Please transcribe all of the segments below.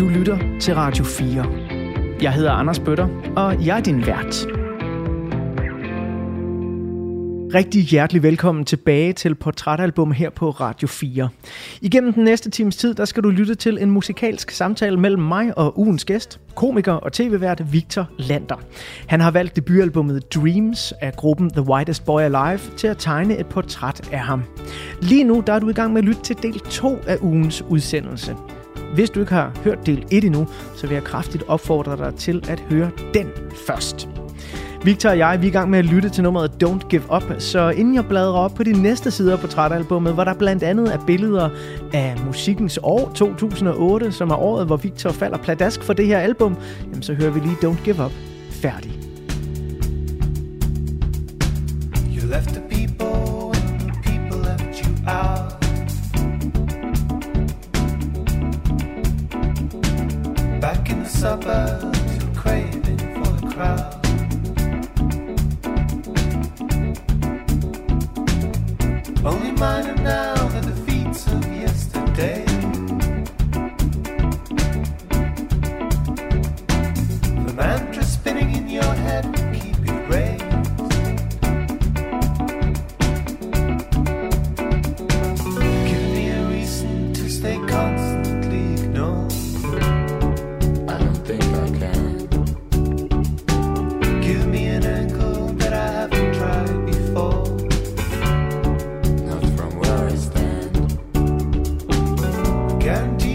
Du lytter til Radio 4. Jeg hedder Anders Bøtter, og jeg er din vært. Rigtig hjertelig velkommen tilbage til Portrætalbum her på Radio 4. Igennem den næste times tid, der skal du lytte til en musikalsk samtale mellem mig og ugens gæst, komiker og tv-vært Victor Lander. Han har valgt debutalbummet Dreams af gruppen The Whitest Boy Alive til at tegne et portræt af ham. Lige nu der er du i gang med at lytte til del 2 af ugens udsendelse. Hvis du ikke har hørt del 1 endnu, så vil jeg kraftigt opfordre dig til at høre den først. Victor og jeg vi er i gang med at lytte til nummeret Don't Give Up, så inden jeg bladrer op på de næste sider på portrætalbummet, hvor der blandt andet er billeder af musikkens år 2008, som er året, hvor Victor falder pladask for det her album, jamen så hører vi lige Don't Give Up færdig. Suburbs, craving for the crowd. Only mine are now empty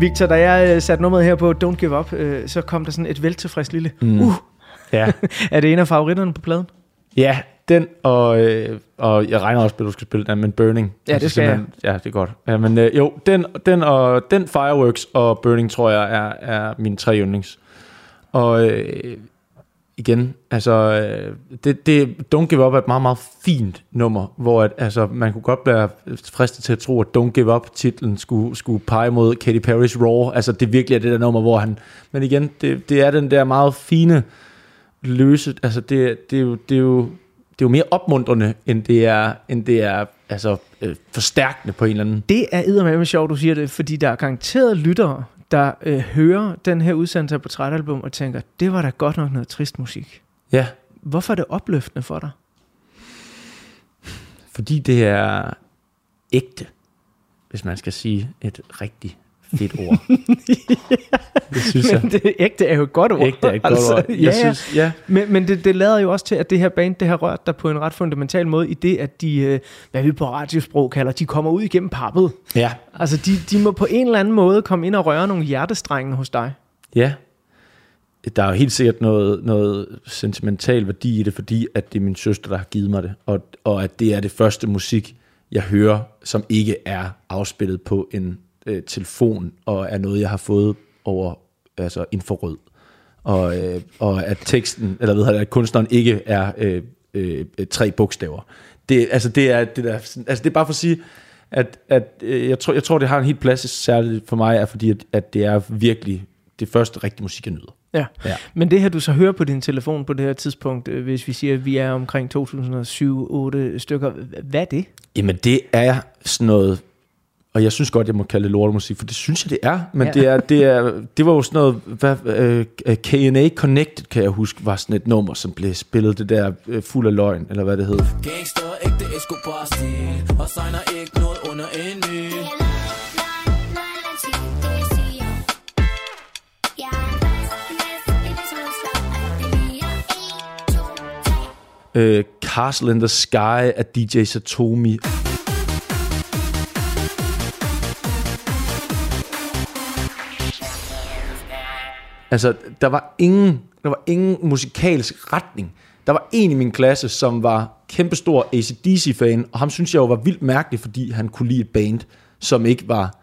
Victor, da jeg øh, satte nummeret her på Don't Give Up, øh, så kom der sådan et veltilfreds lille mm. uh. Ja, Er det en af favoritterne på pladen? ja den, og, øh, og jeg regner også med, at du skal spille den, men Burning. Ja, det skal jeg. Ja, det er godt. Ja, men øh, jo, den, den, og, den Fireworks og Burning, tror jeg, er, er mine tre yndlings. Og øh, igen, altså, øh, det, det, Don't Give Up er et meget, meget fint nummer, hvor at, altså, man kunne godt være fristet til at tro, at Don't Give Up-titlen skulle, skulle pege mod Katy Perry's Raw. Altså, det virkelig er det der nummer, hvor han... Men igen, det, det er den der meget fine, løse... Altså, det, det, er jo, det, er jo, det er jo mere opmuntrende, end det er, end det er altså, øh, forstærkende på en eller anden... Det er eddermame sjovt, du siger det, fordi der er garanteret lyttere, der øh, hører den her udsendelse af portrætalbum og tænker, det var da godt nok noget trist musik. Ja, Hvorfor er det opløftende for dig? fordi det er ægte, hvis man skal sige et rigtig fedt ord. det synes jeg. Men det ægte er jo et godt ord. Ægte er et godt ord. Ja, Jeg ja. synes, ja. Men, men det, det lader jo også til, at det her band, det har rørt dig på en ret fundamental måde, i det, at de, øh, hvad vi på radiosprog kalder, de kommer ud igennem pappet. Ja, Altså, de, de må på en eller anden måde komme ind og røre nogle hjertestrenge hos dig. Ja. Der er jo helt sikkert noget, noget sentimental værdi i det, fordi at det er min søster, der har givet mig det. Og, og at det er det første musik, jeg hører, som ikke er afspillet på en øh, telefon, og er noget, jeg har fået over altså infrarød. Og, øh, og at teksten, eller ved jeg, at kunstneren ikke er øh, øh, tre bogstaver. Det, altså, det er, det, der, altså, det er bare for at sige, at, at øh, jeg, tror, jeg tror, det har en helt plads, særligt for mig, er fordi, at, at det er virkelig det første rigtige musik, jeg nyder. Ja. Ja. Men det her, du så hører på din telefon på det her tidspunkt, øh, hvis vi siger, at vi er omkring 2007-8 stykker, hvad er det? Jamen, det er sådan noget, og jeg synes godt, jeg må kalde det lortemusik, for det synes jeg, det er. Men Ja. det, er, det, er, det var jo sådan noget, hvad, øh, K&A Connected, kan jeg huske, var sådan et nummer, som blev spillet, det der øh, fuld af løgn, eller hvad det hed. Gangster, ægte Escobar-stil Og signer ikke noget under en ny Øh, Castle in the Sky af DJ Satomi. Altså, der var ingen, der var ingen musikalsk retning. Der var en i min klasse, som var kæmpestor ACDC-fan, og ham synes jeg jo var vildt mærkelig, fordi han kunne lide et band, som ikke var,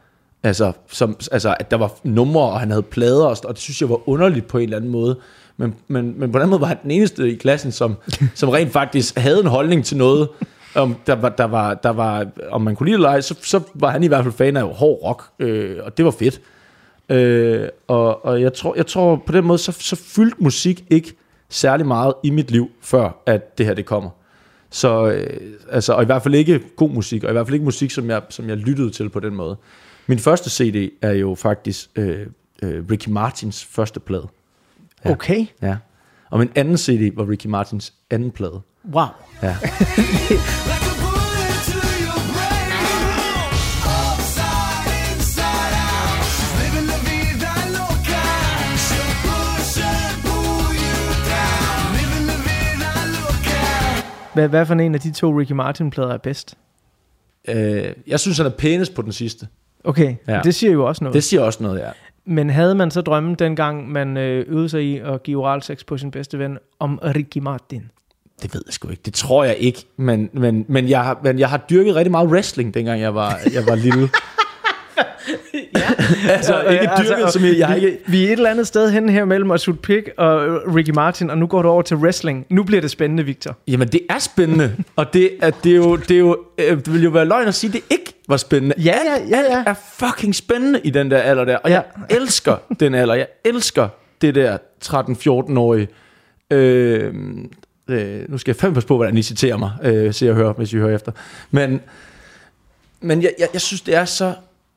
altså, som, altså at der var numre, og han havde plader, og, det synes jeg var underligt på en eller anden måde. Men, men, men på den måde var han den eneste i klassen, som, som rent faktisk havde en holdning til noget, om, der var, der var, der var, om man kunne lide det eller ej, så, så var han i hvert fald fan af hård rock, øh, og det var fedt. Øh, og, og jeg tror, jeg tror på den måde, så, så fyldte musik ikke særlig meget i mit liv, før at det her det kommer. Så øh, altså, og i hvert fald ikke god musik, og i hvert fald ikke musik, som jeg, som jeg lyttede til på den måde. Min første CD er jo faktisk øh, øh, Ricky Martins første plade. Ja. Okay, Ja. Og min anden CD var Ricky Martins anden plade. wow. Ja. Hvad, hvad for en af de to Ricky Martin-plader er bedst? Øh, jeg synes, han er pænest på den sidste. Okay, ja. Det siger jo også noget. Det siger også noget, ja. Men havde man så drømmen dengang, man øh, øvede sig i at give oral sex på sin bedste ven, om Ricky Martin? Det ved jeg sgu ikke. Det tror jeg ikke. Men, men, men, jeg, har, men jeg har dyrket rigtig meget wrestling, dengang jeg var, jeg var lille. altså, ikke dyrket, som jeg, jeg ikke... vi er et eller andet sted hen her mellem at shoot pig og Ricky Martin, og nu går du over til wrestling. Nu bliver det spændende, Victor. Jamen, det er spændende. Og det, er, det, er jo, det, er jo, øh, det vil jo være løgn at sige, at det ikke var spændende. Ja, ja, ja, ja. er fucking spændende i den der alder der. Og jeg elsker den alder. Jeg elsker det der 13-14-årige. Øh, øh, nu skal jeg fandme passe på, hvordan I citerer mig, øh, se og høre, hvis I hører efter. Men, men jeg, jeg, jeg, synes, det er så,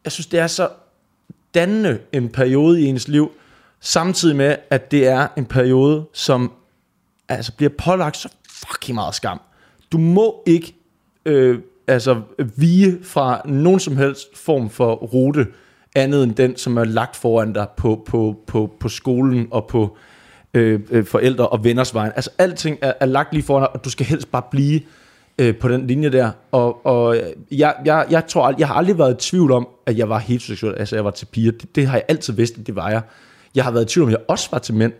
jeg synes, det er så dannende en periode i ens liv, samtidig med, at det er en periode, som altså bliver pålagt så fucking meget skam. Du må ikke øh, altså vige fra nogen som helst form for rute, andet end den, som er lagt foran dig på, på, på, på skolen og på øh, øh forældre og venners vejen. Altså alting er, er lagt lige foran dig, og du skal helst bare blive øh, på den linje der. Og, og jeg, jeg, jeg tror, jeg har aldrig været i tvivl om, at jeg var heteroseksuel, altså jeg var til piger. Det, det har jeg altid vidst, at det var jeg. Jeg har været i tvivl om, at jeg også var til mænd.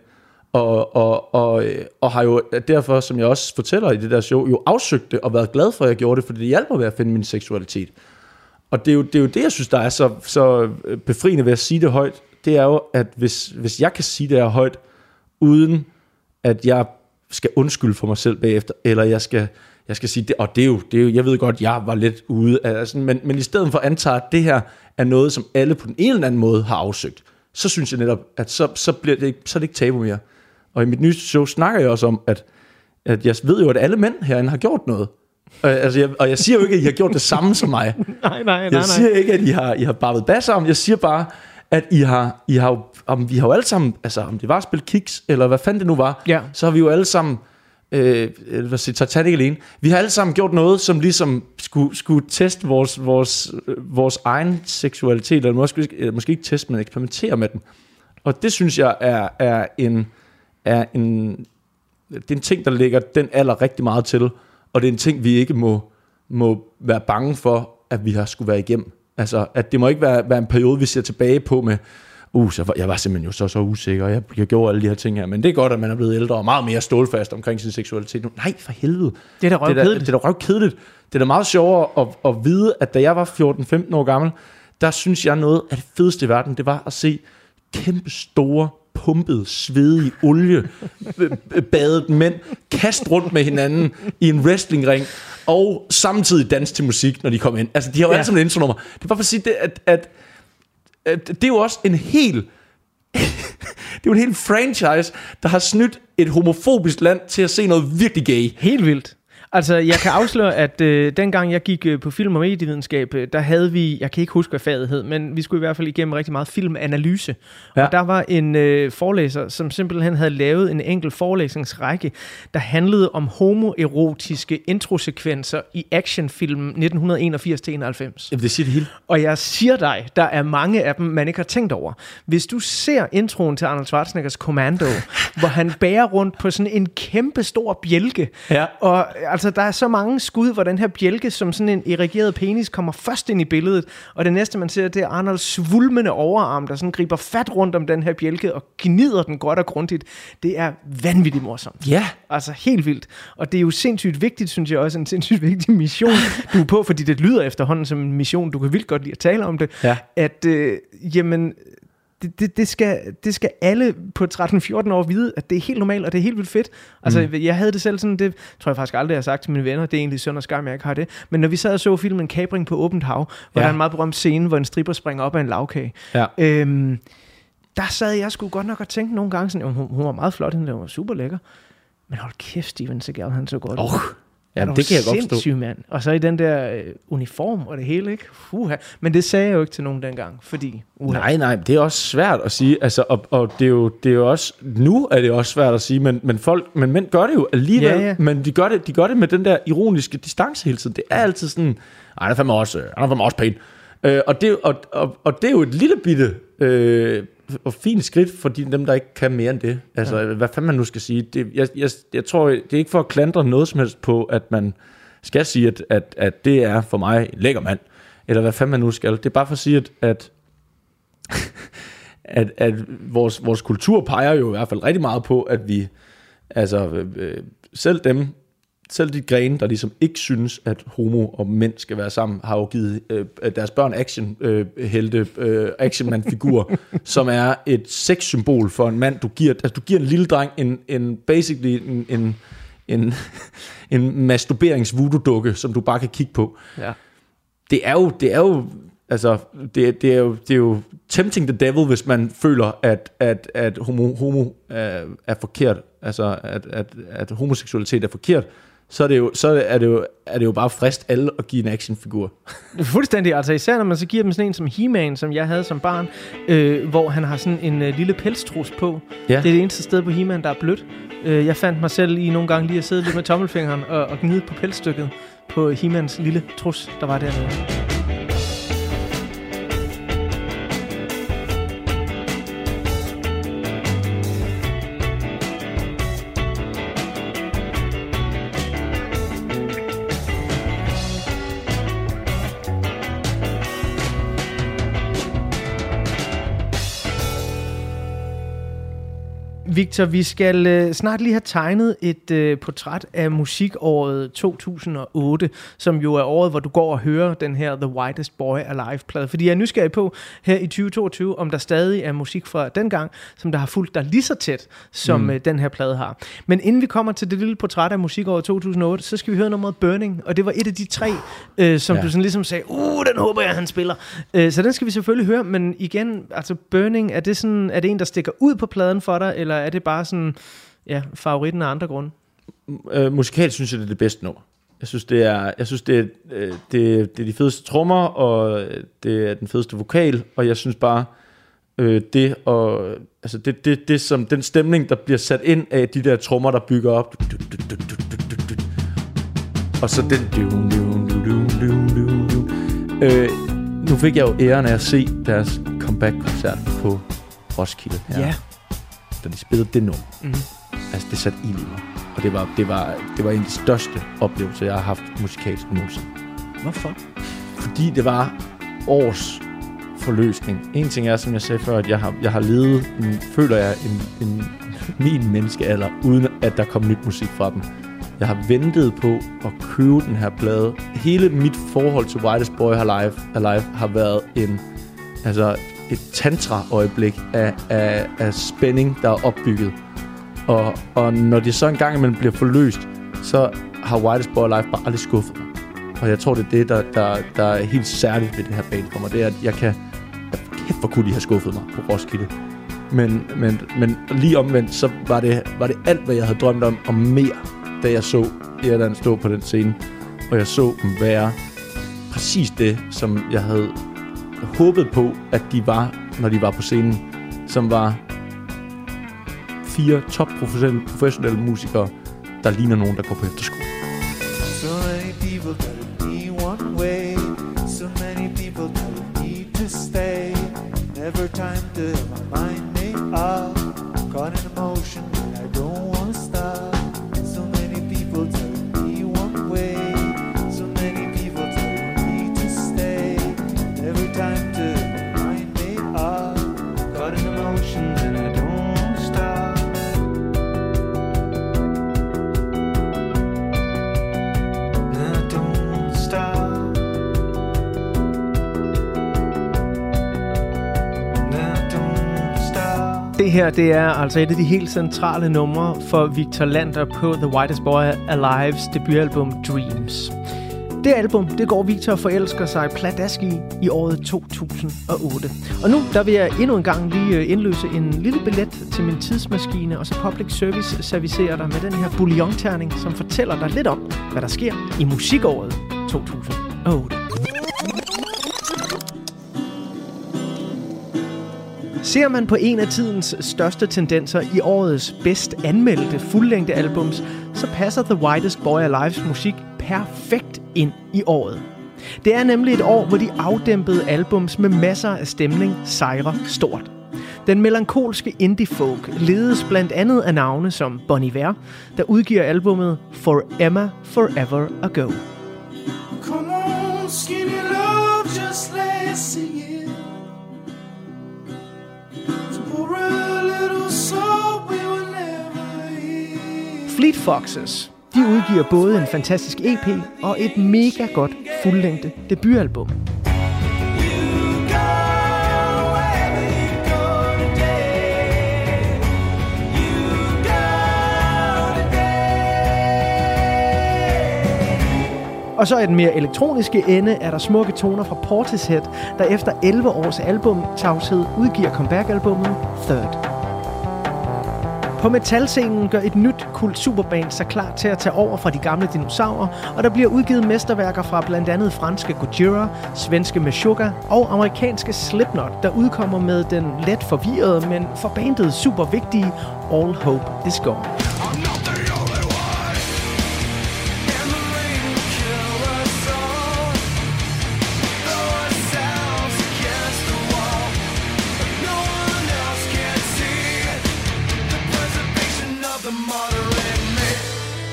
Og, og, og, øh, og har jo derfor, som jeg også fortæller i det der show, jo afsøgt det og været glad for, at jeg gjorde det, fordi det hjalp mig ved at finde min seksualitet. Og det er jo det, er jo det jeg synes, der er så, så øh, befriende ved at sige det højt. Det er jo, at hvis, hvis jeg kan sige det her højt, uden at jeg skal undskylde for mig selv bagefter, eller jeg skal, jeg skal sige det, og det er, jo, det er jo, jeg ved godt, jeg var lidt ude, altså, men, men i stedet for at antage, at det her er noget, som alle på den ene eller anden måde har afsøgt, så synes jeg netop, at så, så, bliver det, ikke- så er det ikke tabu mere. Og i mit nye show snakker jeg også om, at, at jeg ved jo, at alle mænd herinde har gjort noget. Og, altså, jeg, og jeg siger jo ikke, at I har gjort det samme som mig. Nej, nej, nej, Jeg nej. siger ikke, at I har, I har barvet basser om. Jeg siger bare, at I har, I har jo, om vi har jo alle sammen, altså om det var at spille Kiks, eller hvad fanden det nu var, Ja. så har vi jo alle sammen, øh, hvad siger Titanic alene, vi har alle sammen gjort noget, som ligesom skulle, skulle teste vores, vores, øh, vores egen seksualitet, eller måske, eller måske ikke teste, men eksperimentere med den. Og det synes jeg er, er en, er en, det er en ting, der ligger den alder rigtig meget til, og det er en ting, vi ikke må, må være bange for, at vi har skulle være igennem. Altså, at det må ikke være, være en periode, vi ser tilbage på med, uh, så var, jeg var simpelthen jo så, så usikker, og jeg, jeg gjorde alle de her ting her, men det er godt, at man er blevet ældre og meget mere stålfast omkring sin seksualitet nu. Nej, for helvede. Det er da Det er da, røvkedeligt. det er da røvkedeligt. Det er da meget sjovere at, at vide, at da jeg var 14-15 år gammel, der synes jeg noget af det fedeste i verden, det var at se kæmpe store, pumpede, svedige, olie, badet mænd kaste rundt med hinanden i en wrestlingring, og samtidig danse til musik, når de kom ind. Altså, de har jo Ja. alle sammen et intronummer. Det er bare for at sige, det, at, at Øh, det er jo også en hel det er jo en hel franchise, der har snydt et homofobisk land til at se noget virkelig gay. Helt vildt. Altså, jeg kan afsløre, at øh, dengang jeg gik øh, på film- og medievidenskab, øh, der havde vi, jeg kan ikke huske, hvad faget hed, men vi skulle i hvert fald igennem rigtig meget filmanalyse. Ja. Og der var en øh, forelæser, som simpelthen havde lavet en enkelt forelæsningsrække, der handlede om homoerotiske introsekvenser i actionfilmen 1981-91. Jamen, det siger det hele. Og jeg siger dig, der er mange af dem, man ikke har tænkt over. Hvis du ser introen til Arnold Schwarzeneggers Commando, hvor han bærer rundt på sådan en kæmpe stor bjælke, Ja. og altså, der er så mange skud, hvor den her bjælke, som sådan en erigeret penis, kommer først ind i billedet, og det næste, man ser, det er Arnolds svulmende overarm, der sådan griber fat rundt om den her bjælke og gnider den godt og grundigt. Det er vanvittigt morsomt. Ja. Altså helt vildt. Og det er jo sindssygt vigtigt, synes jeg også, en sindssygt vigtig mission, du er på, fordi det lyder efterhånden som en mission, du kan vildt godt lide at tale om det, Ja. at øh, jamen, det, det, det, skal, det skal alle på 13-14 år vide, at det er helt normalt, og det er helt vildt fedt. Altså, mm. jeg havde det selv sådan, det tror jeg faktisk aldrig, jeg har sagt til mine venner, det er egentlig synd og skam, jeg ikke har det. Men når vi sad og så filmen Kabring på åbent hav, hvor ja. Der er en meget berømt scene, hvor en stripper springer op af en lavkage, Ja. øhm, der sad jeg sgu godt nok og tænkte nogle gange sådan, "Jo, hun, hun var meget flot, hun var super lækker. Men hold kæft, Steven Seagal, han så godt. Oh, Du det kan jeg godt forstå. mand. Og så i den der øh, uniform og det hele, ikke? Fuha. Men det sagde jeg jo ikke til nogen dengang, fordi... Uha. Nej, nej, det er også svært at sige. Altså, og, og det, er jo, det er jo også, nu er det også svært at sige, men, men, folk, men mænd gør det jo alligevel, Ja, ja. men de gør, det, de gør det med den der ironiske distance hele tiden. Det er altid sådan, ej, han er fandme også, han er fandme også pæn. Øh, og, det, og, og, og det er jo et lille bitte øh, og fint skridt for de, dem, der ikke kan mere end det. Altså, ja. hvad fanden man nu skal sige. Det, jeg, jeg, jeg tror, det er ikke for at klandre noget som helst på, at man skal sige, at, at, at det er for mig en lækker mand. Eller hvad fanden man nu skal. Det er bare for at sige, at, at at, at vores, vores kultur peger jo i hvert fald rigtig meget på, at vi, altså øh, øh, selv dem, selv de grene, der ligesom ikke synes, at homo og mænd skal være sammen, har jo givet øh, deres børn action øh, helte, øh, actionmand-figur, som er et sexsymbol for en mand. Du giver, altså, du giver en lille dreng en, en basically en, en, en, en masturberings dukke som du bare kan kigge på Ja. det er jo, det er jo, altså, det, det, er jo, det er jo tempting the devil, hvis man føler, at, at, at homo, homo er, er forkert, altså, at, at, at homoseksualitet er forkert, så er det jo, så er det jo, er det jo bare frist alle at give en actionfigur. Fuldstændig, altså især når man så giver dem sådan en som He-Man, som jeg havde som barn, øh, hvor han har sådan en øh, lille pelstrus på. Ja. Det er det eneste sted på He-Man, der er blødt. Øh, jeg fandt mig selv i nogle gange lige at sidde lidt med tommelfingeren og, og gnide på pelsstykket på He-Mans lille trus, der var dernede. Victor, vi skal øh, snart lige have tegnet et øh, portræt af musikåret 2008, som jo er året, hvor du går og hører den her The Whitest Boy Alive-plade. Fordi jeg er nysgerrig på her i 2022, om der stadig er musik fra dengang, som der har fulgt dig lige så tæt, som mm. øh, den her plade har. Men inden vi kommer til det lille portræt af musikåret 2008, så skal vi høre nummeret Burning, og det var et af de tre, øh, som. Ja. du sådan ligesom sagde, uh, den håber jeg, han spiller. Øh, så den skal vi selvfølgelig høre, men igen, altså Burning, er det, sådan, er det en, der stikker ud på pladen for dig, eller er det bare sådan, ja, favoritten af andre grunde? Øh, musikalt synes jeg, det er det bedste nummer. Jeg synes, det er, jeg synes, det er, øh, det, det er de fedeste trommer, og øh, det er den fedeste vokal, og jeg synes bare, Øh, det og altså det, det, det som den stemning der bliver sat ind af de der trommer der bygger op. Og så den. Øh, nu fik jeg jo æren af at se deres comeback-koncert på Roskilde her, Ja. Da de spillede det nummer. Mhm. Altså, det satte ild i mig. Og det var, det, var, det var en af de største oplevelser, jeg har haft musikalsk nogensinde. Hvorfor? Fordi det var års forløsning. En ting er, som jeg sagde før, at jeg har, jeg har levet, en, føler jeg, en, en, min menneskealder, uden at der kom nyt musik fra dem. Jeg har ventet på at købe den her plade. Hele mit forhold til Whitest Boy Alive, Alive har været en, altså et tantra-øjeblik af, af, af spænding, der er opbygget. Og, og når de så en gang imellem bliver forløst, så har Whitest Boy Life bare aldrig skuffet mig. Og jeg tror, det er det, der, der, der er helt særligt ved det her band for mig. Det er, at jeg kan... Jeg, kæft, hvor kunne de have skuffet mig på Roskilde. Men, men, men lige omvendt, så var det, var det alt, hvad jeg havde drømt om, og mere, da jeg så Irland stå på den scene. Og jeg så dem være præcis det, som jeg havde håbet på, at de var, når de var på scenen. Som var fire top professionelle, professionelle musikere, der ligner nogen, der går på efterskole. So many people telling be one way. So many people telling need to stay. Never time to have my mind made up. Caught in emotion her, det er altså et af de helt centrale numre for Victor Lander på The Whitest Boy Alive's debutalbum Dreams. Det album, det går Victor og forelsker sig pladask i i året 2008. Og nu, der vil jeg endnu en gang lige øh, indløse en lille billet til min tidsmaskine, og så Public Service servicerer dig med den her bouillon som fortæller dig lidt om, hvad der sker i musikåret 2008. Ser man på en af tidens største tendenser i årets bedst anmeldte fuldlængde albums, så passer The Whitest Boy Alive's musik perfekt ind i året. Det er nemlig et år, hvor de afdæmpede albums med masser af stemning sejrer stort. Den melankolske indie-folk ledes blandt andet af navne som Bon Iver, der udgiver albummet For Emma Forever Ago. Come on, skinny Fleet Foxes, de udgiver både en fantastisk EP og et mega godt fuldlængde debutalbum. You go you go today. You go. Og så i den mere elektroniske ende er der smukke toner fra Portishead, der efter 11 års albumtavshed udgiver comeback-albummet Third. På metalscenen gør et nyt kult superband sig klar til at tage over fra de gamle dinosaurer, og der bliver udgivet mesterværker fra blandt andet franske Gojira, svenske Meshuggah og amerikanske Slipknot, der udkommer med den let forvirrede, men for bandet super vigtige All Hope Is Gone.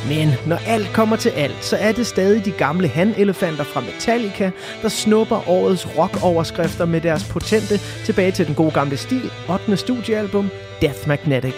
Men når alt kommer til alt, så er det stadig de gamle handelefanter fra Metallica, der snupper årets rock-overskrifter med deres potente tilbage til den gode gamle stil, 8. studiealbum Death Magnetic.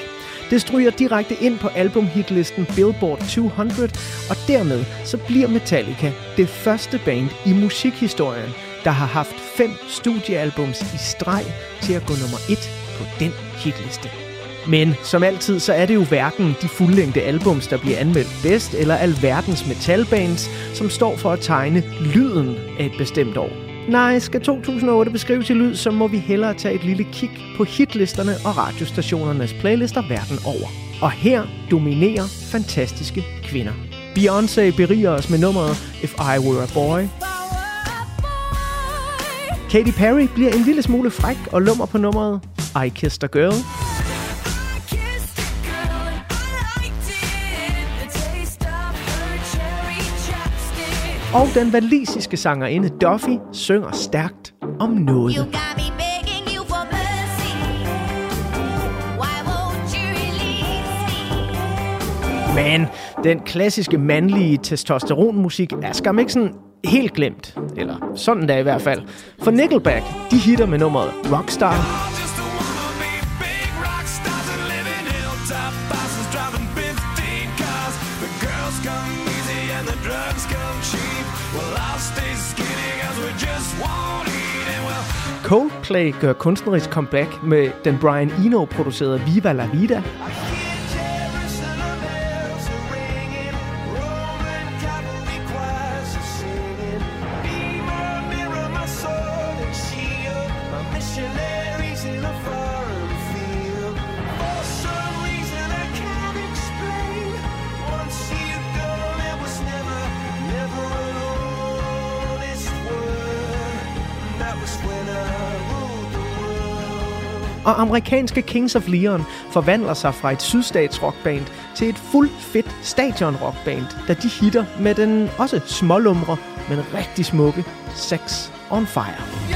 Det stryger direkte ind på albumhitlisten Billboard 200, og dermed så bliver Metallica det første band i musikhistorien, der har haft fem studiealbums i streg til at gå nummer et på den hitliste. Men som altid, så er det jo hverken de fuldlængde albums, der bliver anmeldt bedst, eller alverdens metalbands, som står for at tegne lyden af et bestemt år. Nej, skal 2008 beskrives i lyd, så må vi hellere tage et lille kig på hitlisterne og radiostationernes playlister verden over. Og her dominerer fantastiske kvinder. Beyoncé beriger os med nummeret If I Were a Boy. Katy Perry bliver en lille smule fræk og lummer på nummeret I Kissed a Girl. Og den walisiske sangerinde Duffy synger stærkt om noget. Men den klassiske mandlige testosteronmusik er skam ikke sådan helt glemt. Eller sådan der i hvert fald. For Nickelback, de hitter med nummeret Rockstar. Coldplay gør kunstnerisk comeback med den Brian Eno producerede Viva La Vida. Amerikanske Kings of Leon forvandler sig fra et sydstats rockband til et fuld fedt stadion rockband, da de hitter med den også smålumre, men rigtig smukke Sex on Fire.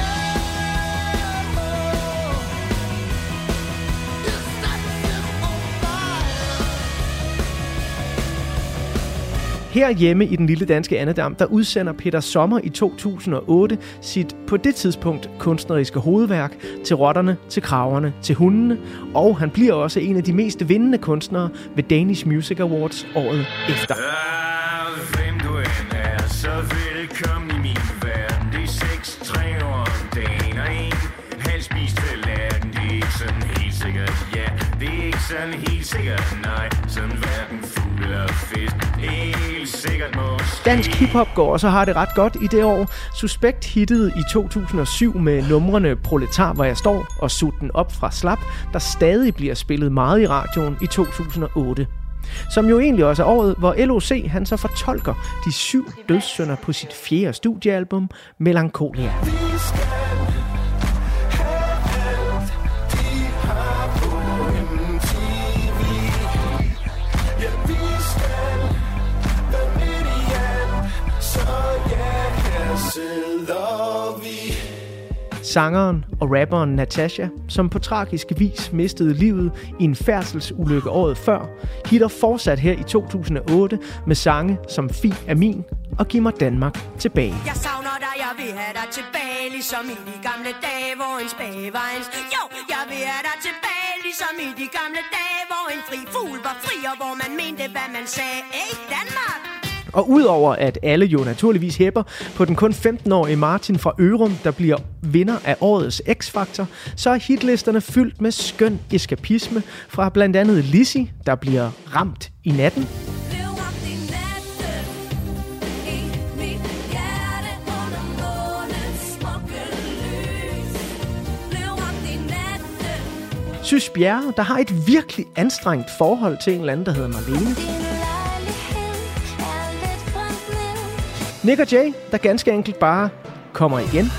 Herhjemme i den lille danske Annedam, der udsender Peter Sommer i 2008 sit på det tidspunkt kunstneriske hovedværk til rotterne, til kraverne, til hundene, og han bliver også en af de mest vindende kunstnere ved Danish Music Awards året efter. Hvem du end er, så velkommen i min verden. Det er seks tre år om dagen, og en halv spist tallerken. Det er ikke sådan helt sikkert, ja. Det er ikke sådan helt sikkert, nej. Sådan hverken fugl eller fisk. Ikke. Dansk hiphop går også har det ret godt i det år. Suspekt hittede i 2007 med numrene Proletar, hvor jeg står, og Sut den op fra slap, der stadig bliver spillet meget i radioen i 2008. Som jo egentlig også er året, hvor LOC han så fortolker de syv dødssynder på sit fjerde studiealbum, Melancholia. Sangeren og rapperen Natasha, som på tragisk vis mistede livet i en færdselsulykke året før, hitter fortsat her i 2008 med sange som Fi er min og Giv mig Danmark tilbage. Jeg savner dig, jeg vil have dig tilbage Ligesom i de gamle dage, hvor en spage var en Jo, jeg vil have dig tilbage Ligesom i de gamle dage, hvor en fri fugl var fri Og hvor man mente, hvad man sagde Ej, Danmark! Og udover at alle jo naturligvis hæpper på den kun 15-årige Martin fra Ørum, der bliver vinder af årets X-Factor, så er hitlisterne fyldt med skøn eskapisme fra blandt andet Lizzy, der bliver ramt i natten. Sys Bjerre, der har et virkelig anstrengt forhold til en eller anden, der hedder Marlene. Nick og Jay, der ganske enkelt bare kommer igen.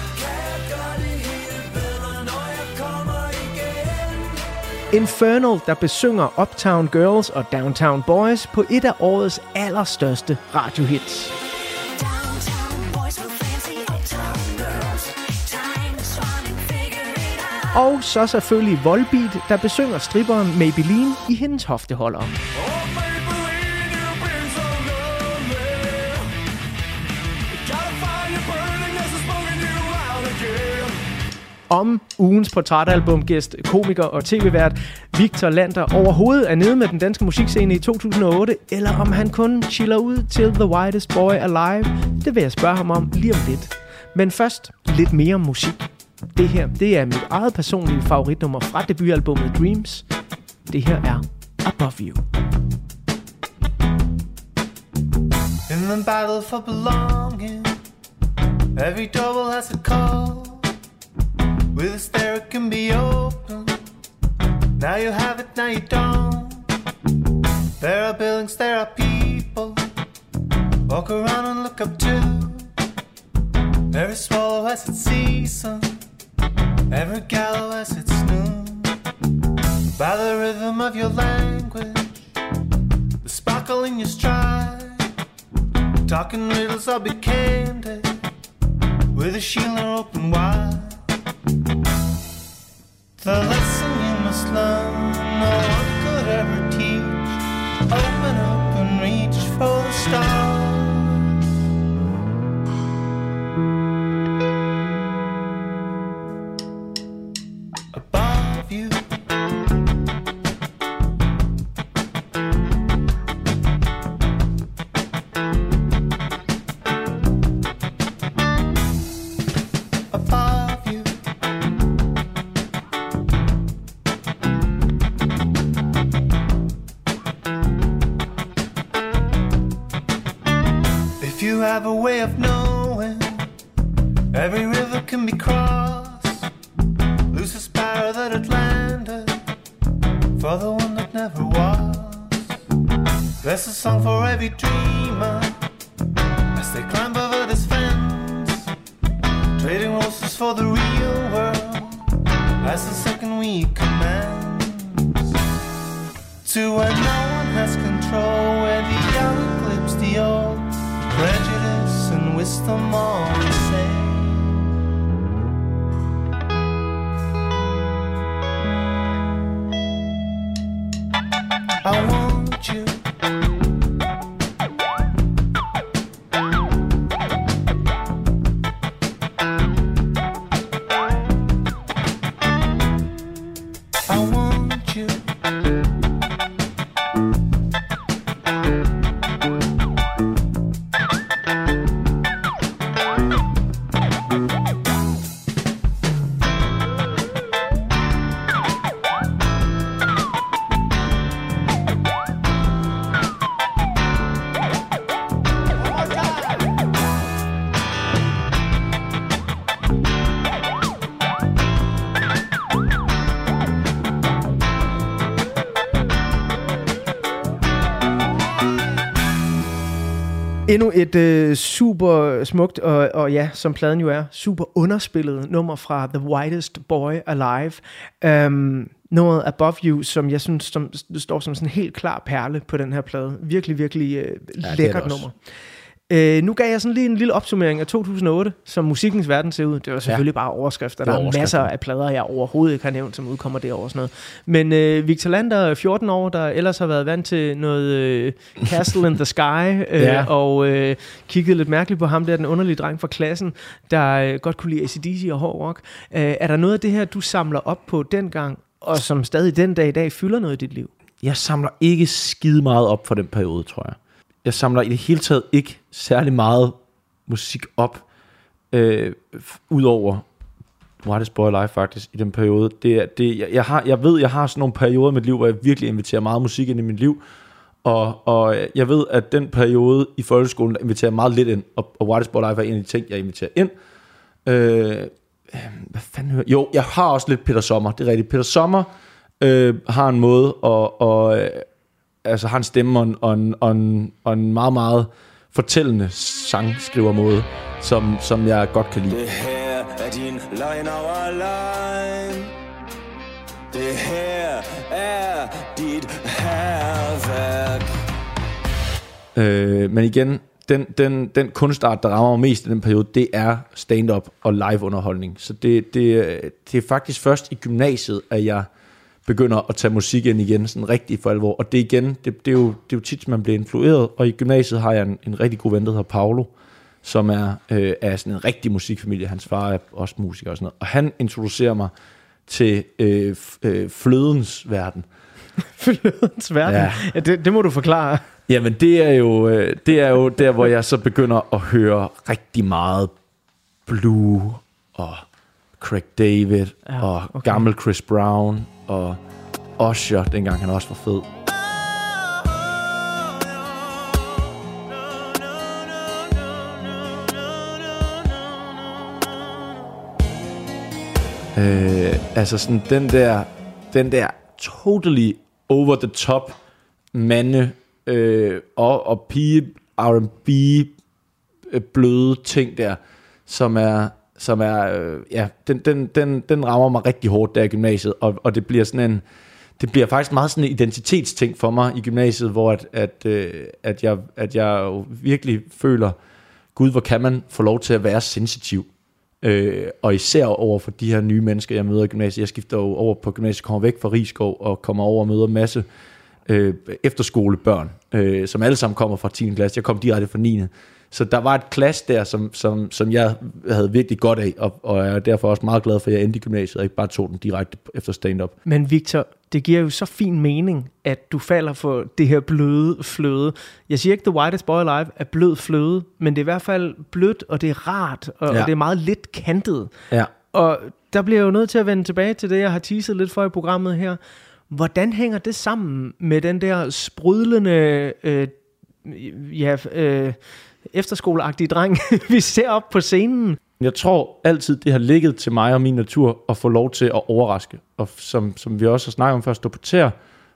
Infernal, der besynger Uptown Girls og Downtown Boys på et af årets allerstørste radiohits. Og så selvfølgelig Volbeat, der besynger stripperen Maybelline i hendes hofteholdere. Om ugens portrætalbumgæst, komiker og tv-vært Victor Lander overhovedet er nede med den danske musikscene i 2008, eller om han kun chiller ud til The Whitest Boy Alive, det vil jeg spørge ham om lige om lidt. Men først lidt mere musik. Det her, det er mit eget personlige favoritnummer fra debutalbummet Dreams. Det her er Above You. In the battle for belonging, every double has a call. With a stare it can be open. Now you have it, now you don't. There are buildings, there are people. Walk around and look up to. Every swallow has its season. Every gallow has its noon. by the rhythm of your language, the sparkle in your stride. Talking riddles, I'll be candid with a shield open wide. The lesson you must learn, no one could ever teach. Open up and reach for the stars. You have a way of knowing, every river can be crossed. Lose the sparrow that it landed for the one that never was. There's a song for every dreamer as they climb over this fence, trading roses for the real world as the second week commences. To where no one has control, wisdom all Endnu et øh, super smukt, og, og ja, som pladen jo er, super underspillet nummer fra The Whitest Boy Alive. Um, nummeret Above You, som jeg synes som, står som sådan en helt klar perle på den her plade. Virkelig, virkelig øh, er lækkert det også. Øh, nu gav jeg sådan lige en lille opsummering af 2008, som musikkens verden ser ud. Det var selvfølgelig ja. bare overskrifter. Der er overskrifter. masser af plader, jeg overhovedet ikke har nævnt, som udkommer det år og sådan noget. Men øh, Victor Lander, 14 år, der ellers har været vant til noget øh, Castle in the Sky, øh, Ja. og øh, kiggede lidt mærkeligt på ham der, den underlige dreng fra klassen, der øh, godt kunne lide ACDC og hård rock. Øh, er der noget af det her, du samler op på dengang, og som stadig den dag i dag fylder noget i dit liv? Jeg samler ikke skide meget op for den periode, tror jeg. Jeg samler i det hele taget ikke særlig meget musik op, øh, udover Whitest Boy Live faktisk, i den periode. Det, er- det, jeg, jeg, har, jeg ved, jeg har sådan nogle perioder i mit liv, hvor jeg virkelig inviterer meget musik ind i mit liv, og, og jeg ved, at den periode i folkeskolen, der inviterer jeg meget lidt ind, og, og Whitest Boy Live er en af de ting, jeg inviterer ind. Øh, hvad fanden hører Jo, jeg har også lidt Peter Sommer, det er rigtigt. Peter Sommer øh, har en måde, at, og altså har en stemme og en, og en, og en, og en meget, meget fortællende sangskrivermåde, som, som jeg godt kan lide. Det her er din løgn over løgn Det her er dit herværk Øh, men igen, den, den, den kunstart, der rammer mig mest i den periode, det er stand-up og live-underholdning. Så det, det, det er faktisk først i gymnasiet, at jeg begynder at tage musik ind igen, sådan rigtig for alvor. Og det igen, det, det, er, jo, det er jo tit, man bliver influeret. Og i gymnasiet har jeg en, en rigtig god ven, der hedder Paolo, som er, øh, er sådan en rigtig musikfamilie. Hans far er også musiker og sådan noget. Og han introducerer mig til øh, øh, flødens verden. Flødens verden. Ja. Ja. Det, det må du forklare. Jamen det er jo øh, det er jo der hvor jeg så begynder at høre rigtig meget Blue og Craig David Ja, og okay. gammel Chris Brown og Usher dengang han også var fed. Øh, altså sådan den der den der totally over the top mande øh, og, og pige R&B øh, bløde ting der, som er, som er øh, ja, den, den, den, den rammer mig rigtig hårdt der i gymnasiet, og, og det bliver sådan en, det bliver faktisk meget sådan en identitetsting for mig i gymnasiet, hvor at, at, øh, at, jeg, at jeg jo virkelig føler, gud, hvor kan man få lov til at være sensitiv. Øh, og især over for de her nye mennesker, jeg møder i gymnasiet. Jeg skifter jo over på gymnasiet, kommer væk fra Rigskov og kommer over og møder en masse øh, efterskolebørn, øh, som alle sammen kommer fra 10. klasse. Jeg kom direkte fra 9. Så der var et klasse der, som, som, som jeg havde virkelig godt af, og, og jeg er derfor også meget glad for, at jeg endte i gymnasiet, og ikke bare tog den direkte efter stand-up. Men Victor, det giver jo så fin mening, at du falder for det her bløde fløde. Jeg siger ikke, The Whitest Boy Alive er blød fløde, men det er i hvert fald blødt, og det er rart, og. Ja. og det er meget lidt kantet. Ja. Og der bliver jeg jo nødt til at vende tilbage til det, jeg har teaset lidt for i programmet her. Hvordan hænger det sammen med den der sprudlende, øh, ja, øh, efterskoleagtige dreng, vi ser op på scenen? Jeg tror altid, det har ligget til mig og min natur at få lov til at overraske. Og som, som vi også har snakket om før, stå på tæer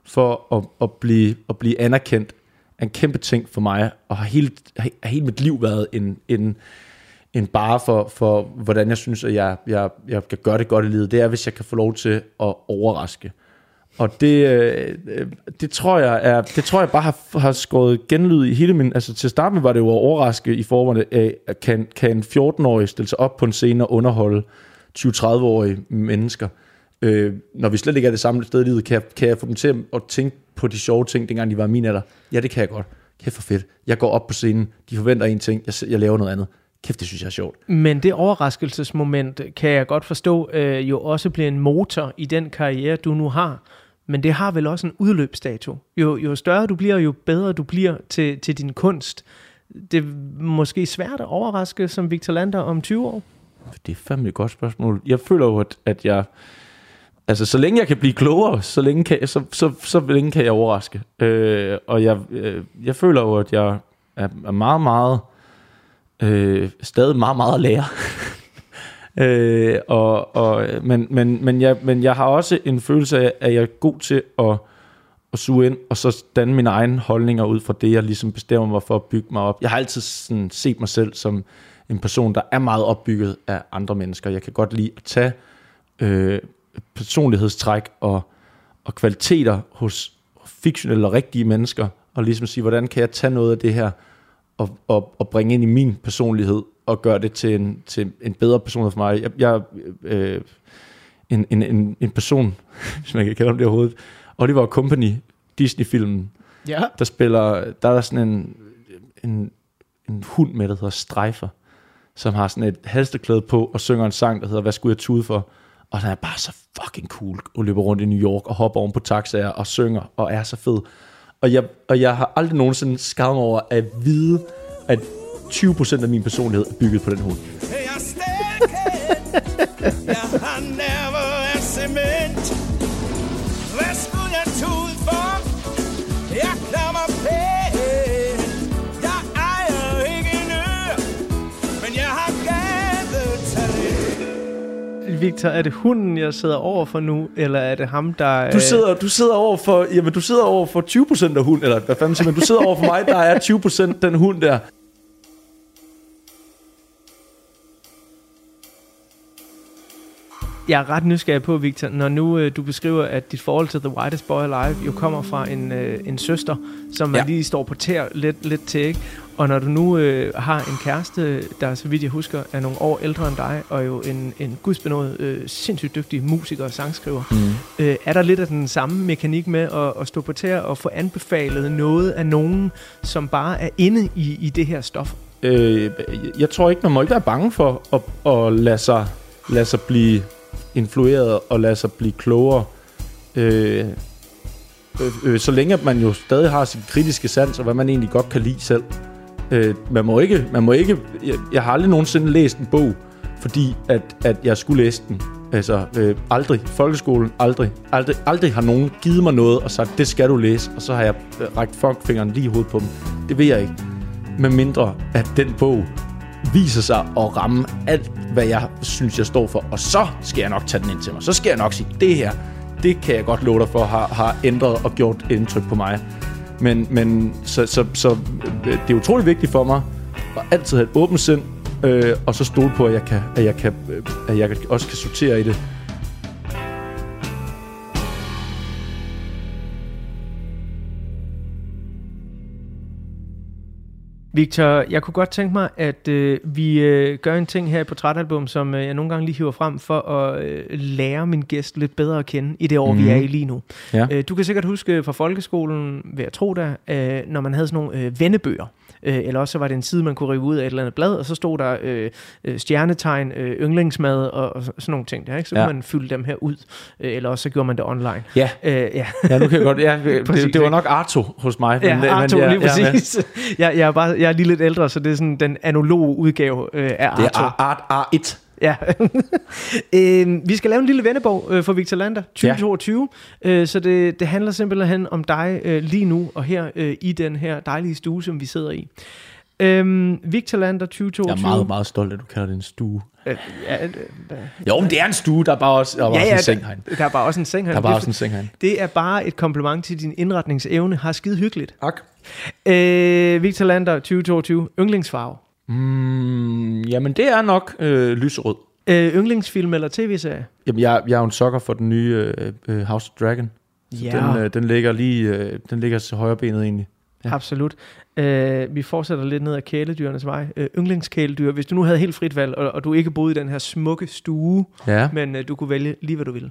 for at, at, blive, at blive anerkendt er en kæmpe ting for mig. Og har hele, har hele mit liv været en, en, en bare for, for, hvordan jeg synes, at jeg, jeg, jeg kan gøre det godt i livet. Det er, hvis jeg kan få lov til at overraske. Og det, øh, øh, det, tror jeg er, det tror jeg bare har, har skåret genlyd i hele min... Altså til at starte var det jo at overraske i forvejen af, at kan, kan en 14-årig stille sig op på en scene og underholde 20-30-årige mennesker. Øh, når vi slet ikke er det samme sted i livet, kan jeg, kan jeg få dem til at tænke på de sjove ting, dengang de var min alder. Ja, det kan jeg godt. Kæft for fedt. Jeg går op på scenen, de forventer en ting, jeg, jeg laver noget andet. Kæft, det synes jeg er sjovt. Men det overraskelsesmoment kan jeg godt forstå øh, jo også bliver en motor i den karriere, du nu har. Men det har vel også en udløbsdato. Jo, jo større du bliver, jo bedre du bliver til, til din kunst. Det er måske svært at overraske som Victor Lander om 20 år. Det er fandme et godt spørgsmål. Jeg føler jo, at, at jeg... Altså, så længe jeg kan blive klogere, så længe kan, jeg, så, så, så længe kan jeg overraske. Øh, og jeg, øh, jeg føler jo, at jeg er, er meget, meget... Øh, stadig meget, meget at lære. øh, og, og, men, men, men, jeg, men jeg har også en følelse af, at jeg er god til at, at suge ind, og så danne mine egne holdninger ud fra det, jeg ligesom bestemmer mig for at bygge mig op. Jeg har altid sådan set mig selv som en person, der er meget opbygget af andre mennesker. Jeg kan godt lide at tage øh, personlighedstræk og, og kvaliteter hos fiktionelle og rigtige mennesker, og ligesom sige, hvordan kan jeg tage noget af det her, og, og, og bringe ind i min personlighed, og gøre det til en, til en bedre personlighed for mig. Jeg, jeg øh, en, en, en, en person, hvis man kan kalde ham det overhovedet, Oliver Company, Disney-filmen, Ja. der spiller, der er sådan en, en, en hund med, der hedder Streifer, som har sådan et halsterklæde på og synger en sang, der hedder Hvad skulle jeg tude for? Og den er bare så fucking cool og løber rundt i New York og hopper oven på taxaer og synger og er så fed. Og jeg, og jeg har aldrig nogensinde mig over at vide, at 20% af min personlighed er bygget på den hund. Jeg har nerver af cement. Hvad skulle jeg tude for? Jeg klarer mig pænt. Jeg ejer ikke en øre, men jeg har gadetalent. Victor, er det hunden, jeg sidder over for nu, eller er det ham, der... Du sidder, du sidder over for, jamen du sidder over for 20% af hund, eller hvad fanden siger man, du sidder over for mig, der er 20% den hund der. Jeg er ret nysgerrig på, Victor, når nu øh, du beskriver, at dit forhold til The Whitest Boy Alive jo kommer fra en, øh, en søster, som man Ja. lige står på tær lidt, lidt til, ikke? Og når du nu øh, har en kæreste, der så vidt jeg husker, er nogle år ældre end dig, og jo en, en gudsbenået, øh, sindssygt dygtig musiker og sangskriver, mm. øh, er der lidt af den samme mekanik med at, at stå på tær og få anbefalet noget af nogen, som bare er inde i, i det her stof? Øh, jeg tror ikke, man må ikke være bange for at, at lade, sig, lade sig blive influeret og lade sig blive klogere. Øh, øh, øh, så længe man jo stadig har sin kritiske sans, og hvad man egentlig godt kan lide selv. Øh, man må ikke, man må ikke jeg, jeg har aldrig nogensinde læst en bog, fordi at, at jeg skulle læse den. Altså, øh, aldrig. Folkeskolen, aldrig. aldrig. Aldrig har nogen givet mig noget og sagt, det skal du læse, og så har jeg øh, rækket fuckfingeren lige i hovedet på dem. Det ved jeg ikke. Med mindre, at den bog viser sig at ramme alt, hvad jeg synes, jeg står for. Og så skal jeg nok tage den ind til mig. Så skal jeg nok sige, det her, det kan jeg godt love dig for, har, har ændret og gjort indtryk på mig. Men, men så, så, så det er utrolig vigtigt for mig at altid have et åbent sind, øh, og så stole på, at jeg, kan, at, jeg kan, øh, at jeg også kan sortere i det. Victor, jeg kunne godt tænke mig, at øh, vi øh, gør en ting her i Portrætalbum, som øh, jeg nogle gange lige hiver frem for at øh, lære min gæst lidt bedre at kende i det år, mm. vi Mhm. er i lige nu. Ja. Øh, du kan sikkert huske fra folkeskolen, vil jeg tro der, øh, når man havde sådan nogle øh, vennebøger. Øh, eller også så var det en side, man kunne rive ud af et eller andet blad, og så stod der øh, øh, stjernetegn, øh, yndlingsmad og, og sådan nogle ting der. Ikke? Så Ja. kunne man fylde dem her ud, øh, eller også så gjorde man det online. Ja, Øh, ja. ja nu kan jeg godt. Ja, Præcis, det, det var nok Arto hos mig. Ja, men- men Arto, jeg- lige jeg er med. præcis. Jeg, jeg, er bare, jeg er lige lidt ældre, så det er sådan den analoge udgave øh, af Det Arto. er Art, Art R1. Ja. øh, vi skal lave en lille vennebog øh, for Victor Lander 2022, ja. øh, så det, det handler simpelthen om dig øh, lige nu og her øh, i den her dejlige stue, som vi sidder i. Øhm, Victor Lander 2022. Jeg er meget, meget stolt, at du kalder det en stue. Øh, ja, øh, Jo, men det er en stue. Der er bare også, der er bare ja, også ja, en seng herinde. der, er bare også en seng her. Der er bare også en seng herinde. Det er bare et kompliment til din indretningsevne. Har skide hyggeligt. Tak. Øh, Victor Lander 2022. Yndlingsfarve. Mm, jamen, det er nok øh, lyserød. Øh, yndlingsfilm eller tv-serie? Jamen, jeg, jeg er jo en sokker for den nye øh, øh, House of Dragon. Så Ja. den, øh, den ligger lige, øh, den ligger til højre benet egentlig. Ja. Ja. Absolut. Øh, vi fortsætter lidt ned ad kæledyrenes vej. Øh, yndlingskæledyr. Hvis du nu havde helt frit valg, og, og du ikke boede i den her smukke stue, Ja. men øh, du kunne vælge lige, hvad du ville.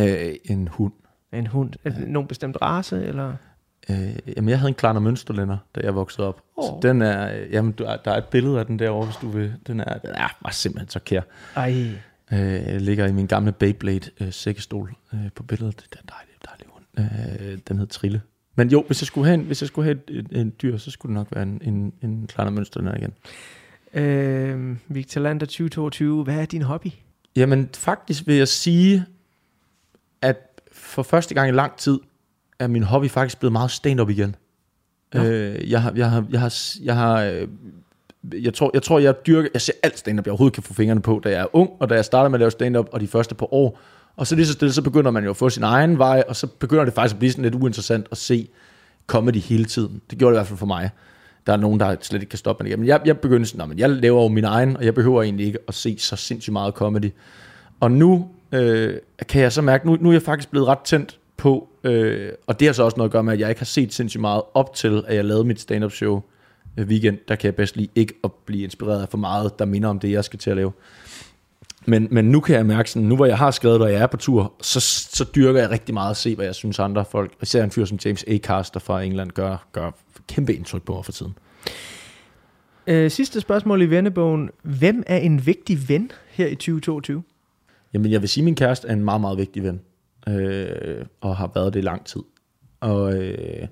Øh, en hund. En hund. Ja. Nogen bestemt race, eller? Øh, jamen, jeg havde en Klarner Mønsterlænder, da jeg voksede op. Oh. Så den er, jamen, du, er- der er et billede af den derovre, hvis du vil. Den er, den er bare simpelthen så kær. Ej. Øh, ligger i min gamle Beyblade øh, sækkestol øh, på billedet. Det er en dejlig, dejlig hund. Øh, den hed Trille. Men jo, hvis jeg skulle have en, hvis jeg skulle have et, et, en dyr, så skulle det nok være en, en, en Klarner Mønsterlænder igen. Øh, Victor Lander 2022. Hvad er din hobby? Jamen, faktisk vil jeg sige, at for første gang i lang tid, er min hobby faktisk blevet meget stand-up igen. Nå. Øh, jeg har, jeg har, jeg har, jeg har, øh, jeg tror, jeg tror, jeg dyrker, jeg ser alt stand-up, jeg overhovedet kan få fingrene på, da jeg er ung, og da jeg starter med at lave stand-up, og de første par år, og så lige så stille, så begynder man jo at få sin egen vej, og så begynder det faktisk at blive sådan lidt uinteressant at se comedy hele tiden. Det gjorde det i hvert fald for mig. Der er nogen, der slet ikke kan stoppe mig. Men jeg, jeg begyndte sådan, "Nå, men jeg laver jo min egen, og jeg behøver egentlig ikke at se så sindssygt meget comedy. Og nu øh, kan jeg så mærke, nu, nu er jeg faktisk blevet ret tændt på, øh, og det har så også noget at gøre med, at jeg ikke har set sindssygt meget op til, at jeg lavede mit stand-up show øh, weekend. Der kan jeg bedst lige ikke at blive inspireret af for meget, der minder om det, jeg skal til at lave. Men, men nu kan jeg mærke sådan, nu hvor jeg har skrevet, og jeg er på tur, så, så dyrker jeg rigtig meget at se, hvad jeg synes andre folk, især en fyr som James A. Caster fra England, gør, gør kæmpe indtryk på mig for tiden. Øh, sidste spørgsmål i vennebogen. Hvem er en vigtig ven her i 2022? Jamen, jeg vil sige, at min kæreste er en meget, meget vigtig ven. Øh, og har været det i lang tid. Og øh,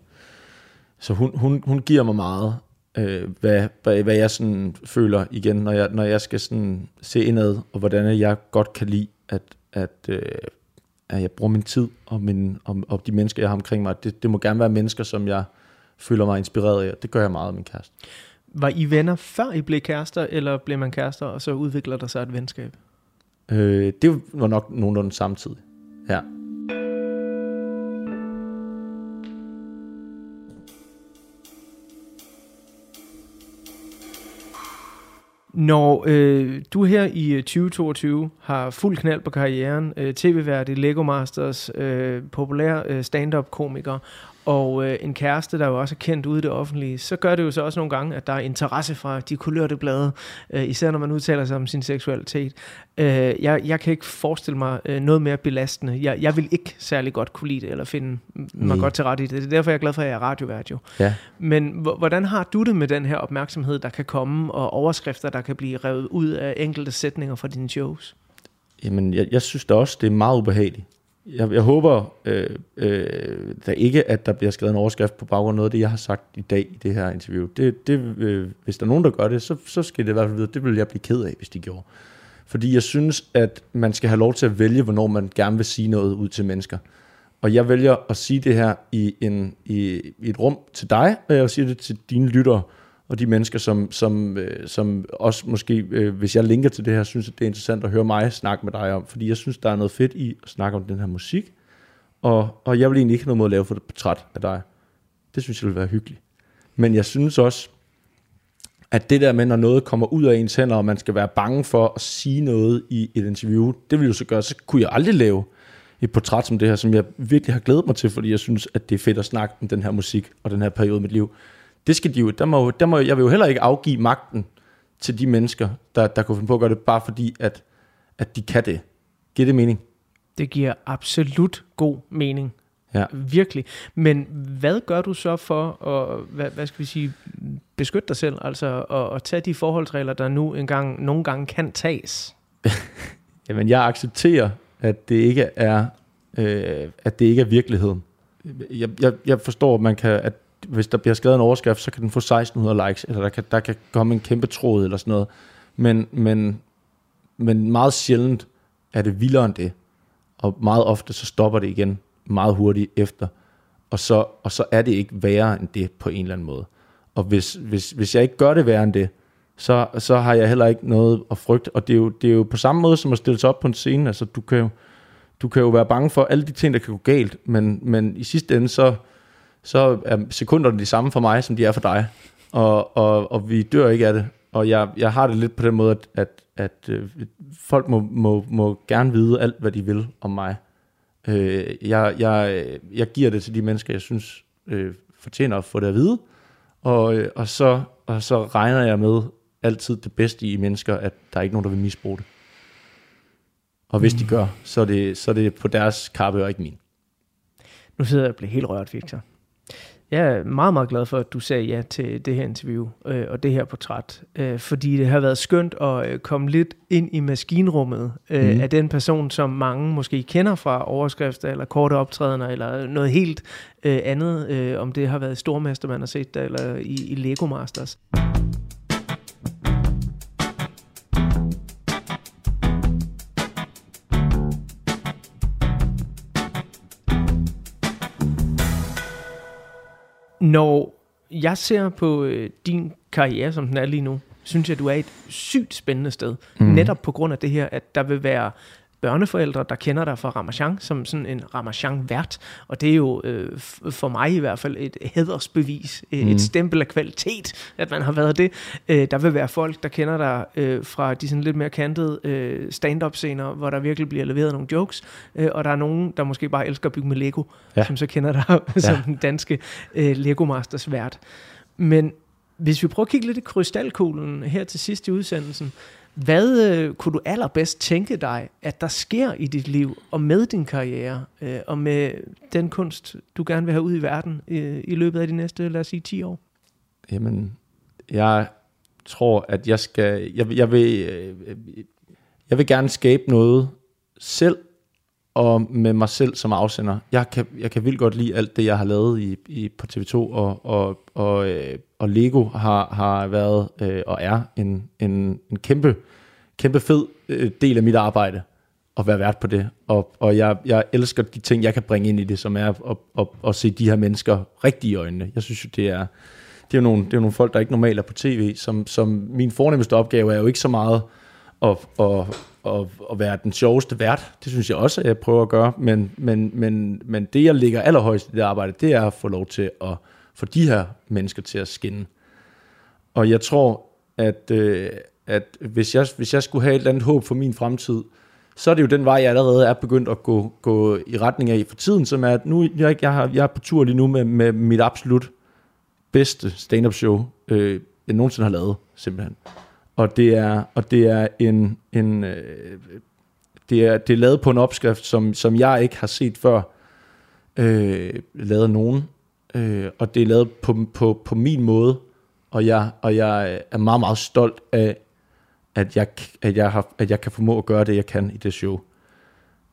så hun, hun, hun giver mig meget, øh, hvad, hvad, hvad jeg sådan føler igen, når jeg, når jeg skal sådan se indad, og hvordan jeg godt kan lide, at, at, øh, at jeg bruger min tid og, min, og, og de mennesker, jeg har omkring mig. Det, det må gerne være mennesker, som jeg føler mig inspireret af. Det gør jeg meget af min kæreste. Var I venner før I blev kærester, eller blev man kærester, og så udvikler der sig et venskab? Øh, det var nok nogenlunde samtidig. Ja. Når øh, du her i øh, 2022 har fuld knald på karrieren, øh, tv-vært i Lego Masters, øh, populær øh, stand-up-komiker, og øh, en kæreste, der jo også er kendt ude i det offentlige, så gør det jo så også nogle gange, at der er interesse fra de kulørte blade, øh, især når man udtaler sig om sin seksualitet. Øh, jeg, jeg kan ikke forestille mig øh, noget mere belastende. Jeg, jeg vil ikke særlig godt kunne lide det, eller finde mig Nej. godt til ret i det. Det er derfor, jeg er glad for, at jeg er radiovært jo. Ja. Men hvordan har du det med den her opmærksomhed, der kan komme, og overskrifter, der kan blive revet ud af enkelte sætninger fra dine shows? Jamen, jeg, jeg synes da også, det er meget ubehageligt. Jeg, jeg håber øh, øh, da ikke, at der bliver skrevet en overskrift på baggrund af noget af det, jeg har sagt i dag i det her interview. Det, det, øh, hvis der er nogen, der gør det, så, så skal det i hvert fald vide, det vil jeg blive ked af, hvis de gjorde. Fordi jeg synes, at man skal have lov til at vælge, hvornår man gerne vil sige noget ud til mennesker. Og jeg vælger at sige det her i, en, i, i et rum til dig, og jeg siger det til dine lyttere, og de mennesker, som, som, øh, som også måske, øh, hvis jeg linker til det her, synes, at det er interessant at høre mig snakke med dig om, fordi jeg synes, der er noget fedt i at snakke om den her musik, og, og jeg vil egentlig ikke have noget mod at lave for et portræt af dig. Det synes jeg vil være hyggeligt. Men jeg synes også, at det der med, når noget kommer ud af ens hænder, og man skal være bange for at sige noget i et interview, det vil jo så gøre, så kunne jeg aldrig lave et portræt som det her, som jeg virkelig har glædet mig til, fordi jeg synes, at det er fedt at snakke om den her musik og den her periode i mit liv det skal de jo, der må, der må, jeg vil jo heller ikke afgive magten til de mennesker, der, der kunne finde på at gøre det, bare fordi, at, at de kan det. Giver det mening? Det giver absolut god mening. Ja. Virkelig. Men hvad gør du så for at, hvad, hvad skal vi sige, beskytte dig selv? Altså at, at tage de forholdsregler, der nu engang, nogle gange kan tages? Jamen, jeg accepterer, at det ikke er, øh, at det ikke er virkeligheden. Jeg, jeg, jeg forstår, at man kan, at hvis der bliver skrevet en overskrift, så kan den få 1600 likes, eller der kan, der kan komme en kæmpe tråd eller sådan noget. Men, men, men meget sjældent er det vildere end det. Og meget ofte så stopper det igen meget hurtigt efter. Og så, og så er det ikke værre end det på en eller anden måde. Og hvis, hvis, hvis jeg ikke gør det værre end det, så, så har jeg heller ikke noget at frygte. Og det er, jo, det er jo på samme måde som at stille sig op på en scene. Altså, du kan jo, du kan jo være bange for alle de ting, der kan gå galt, men, men i sidste ende, så, så er sekunderne de samme for mig, som de er for dig. Og, og, og vi dør ikke af det. Og jeg, jeg har det lidt på den måde, at, at, at øh, folk må, må, må gerne vide alt, hvad de vil om mig. Øh, jeg, jeg, jeg giver det til de mennesker, jeg synes øh, fortjener at få det at vide. Og, øh, og, så, og så regner jeg med altid det bedste i mennesker, at der er ikke nogen, der vil misbruge det. Og hvis mm. de gør, så er, det, så er det på deres kappe og ikke min. Nu sidder jeg og bliver helt rørt, Victor. Jeg er meget, meget glad for, at du sagde ja til det her interview øh, og det her portræt, øh, fordi det har været skønt at øh, komme lidt ind i maskinrummet øh, mm. af den person, som mange måske kender fra overskrifter eller korte optrædener eller noget helt øh, andet, øh, om det har været Stormester, man har set det, eller i, i Lego Masters. Når jeg ser på øh, din karriere, som den er lige nu, synes jeg, du er et sygt spændende sted. Mm. Netop på grund af det her, at der vil være børneforældre, der kender dig fra Ramachan som sådan en Ramachan-vært. Og det er jo øh, for mig i hvert fald et hædersbevis, mm. et stempel af kvalitet, at man har været det. Øh, der vil være folk, der kender dig øh, fra de sådan lidt mere kantede øh, stand-up-scener, hvor der virkelig bliver leveret nogle jokes. Øh, og der er nogen, der måske bare elsker at bygge med Lego, ja. Som så kender dig som den danske øh, Lego Masters vært. Men hvis vi prøver at kigge lidt i krystalkuglen her til sidst i udsendelsen, hvad øh, kunne du allerbedst tænke dig, at der sker i dit liv, og med din karriere, øh, og med den kunst, du gerne vil have ud i verden øh, i løbet af de næste, lad os sige, 10 år? Jamen, jeg tror, at jeg skal, jeg, jeg vil, øh, jeg vil gerne skabe noget selv, og med mig selv som afsender. Jeg kan, jeg kan vildt godt lide alt det, jeg har lavet i, i, på TV2, og, og, og, øh, og Lego har, har været øh, og er en, en, en kæmpe, kæmpe fed øh, del af mit arbejde at være vært på det. Og, og jeg, jeg elsker de ting, jeg kan bringe ind i det, som er at, at, at se de her mennesker rigtigt i øjnene. Jeg synes jo, det er, det er jo nogle, det er jo nogle folk, der ikke normalt er på tv, som, som min fornemmeste opgave er jo ikke så meget at, at, at, at være den sjoveste vært. Det synes jeg også, at jeg prøver at gøre. Men, men, men, men det, jeg ligger allerhøjst i det arbejde, det er at få lov til at få de her mennesker til at skinne. Og jeg tror, at, øh, at hvis, jeg, hvis jeg skulle have et eller andet håb for min fremtid, så er det jo den vej, jeg allerede er begyndt at gå, gå i retning af for tiden, som er, at nu jeg, jeg, har, jeg er på tur lige nu med, med mit absolut bedste stand-up show, øh, jeg nogensinde har lavet, simpelthen. Og det er, og det er en, en øh, det, er, det er lavet på en opskrift, som, som jeg ikke har set før, øh, lavet nogen. Øh, og det er lavet på, på, på min måde, og jeg, og jeg er meget, meget stolt af, at jeg, at, jeg har, at jeg kan formå at gøre det, jeg kan i det show.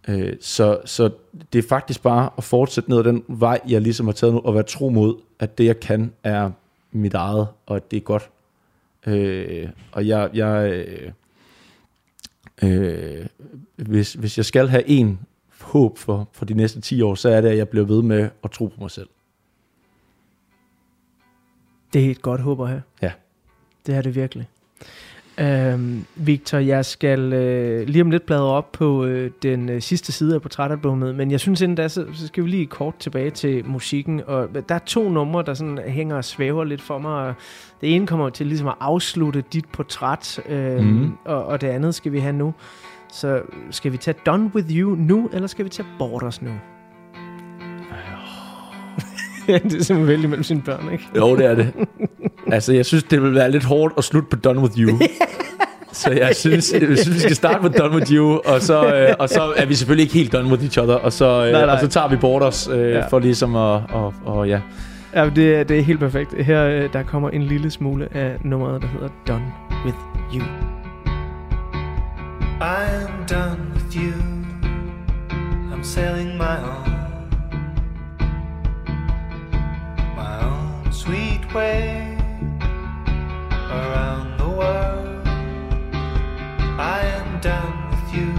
Øh, så, så det er faktisk bare at fortsætte ned ad den vej, jeg ligesom har taget nu, og være tro mod, at det, jeg kan, er mit eget, og at det er godt. Øh, og jeg, jeg øh, øh, hvis, hvis jeg skal have en håb for, for de næste 10 år, så er det, at jeg bliver ved med at tro på mig selv. Det er et godt håb at have. Ja. Det er det virkelig. Øhm, Victor, jeg skal øh, lige om lidt bladre op på øh, den øh, sidste side af portrætalbummet, men jeg synes inden da, så, så skal vi lige kort tilbage til musikken, og der er to numre, der sådan hænger og svæver lidt for mig, det ene kommer til ligesom at afslutte dit portræt, øh, mm. og, og det andet skal vi have nu. Så skal vi tage Done With You nu, eller skal vi tage Borders nu? det er simpelthen vældig mellem sine børn, ikke? Jo, det er det. Altså, jeg synes, det vil være lidt hårdt at slutte på Done With You. Så jeg synes, jeg synes, vi skal starte med Done With You, og så, øh, og så er vi selvfølgelig ikke helt done with each other, og så, øh, Nej, nej. Og så tager vi Borders øh, Ja. for ligesom at, og, og, ja. Ja, det, er- det er helt perfekt. Her øh, der kommer en lille smule af nummeret, der hedder Done With You. I'm done with you. I'm sailing my own, sweet way around the world. I am done with you.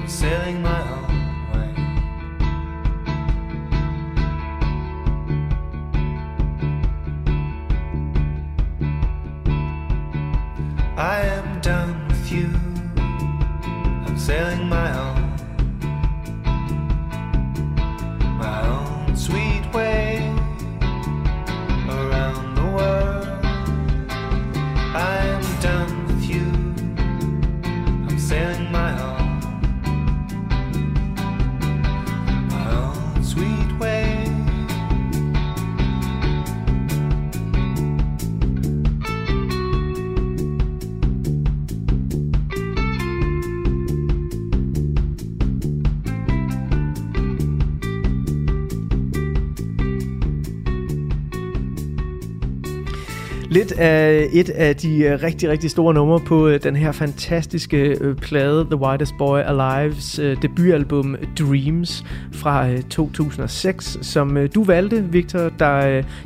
I'm sailing my own way. I am done with you. I'm sailing my own, my own sweet way Lidt af et af de øh, rigtig, rigtig store numre på øh, den her fantastiske øh, plade, The Whitest Boy Alive's debutalbum Dreams fra 2006, som du valgte, Victor, da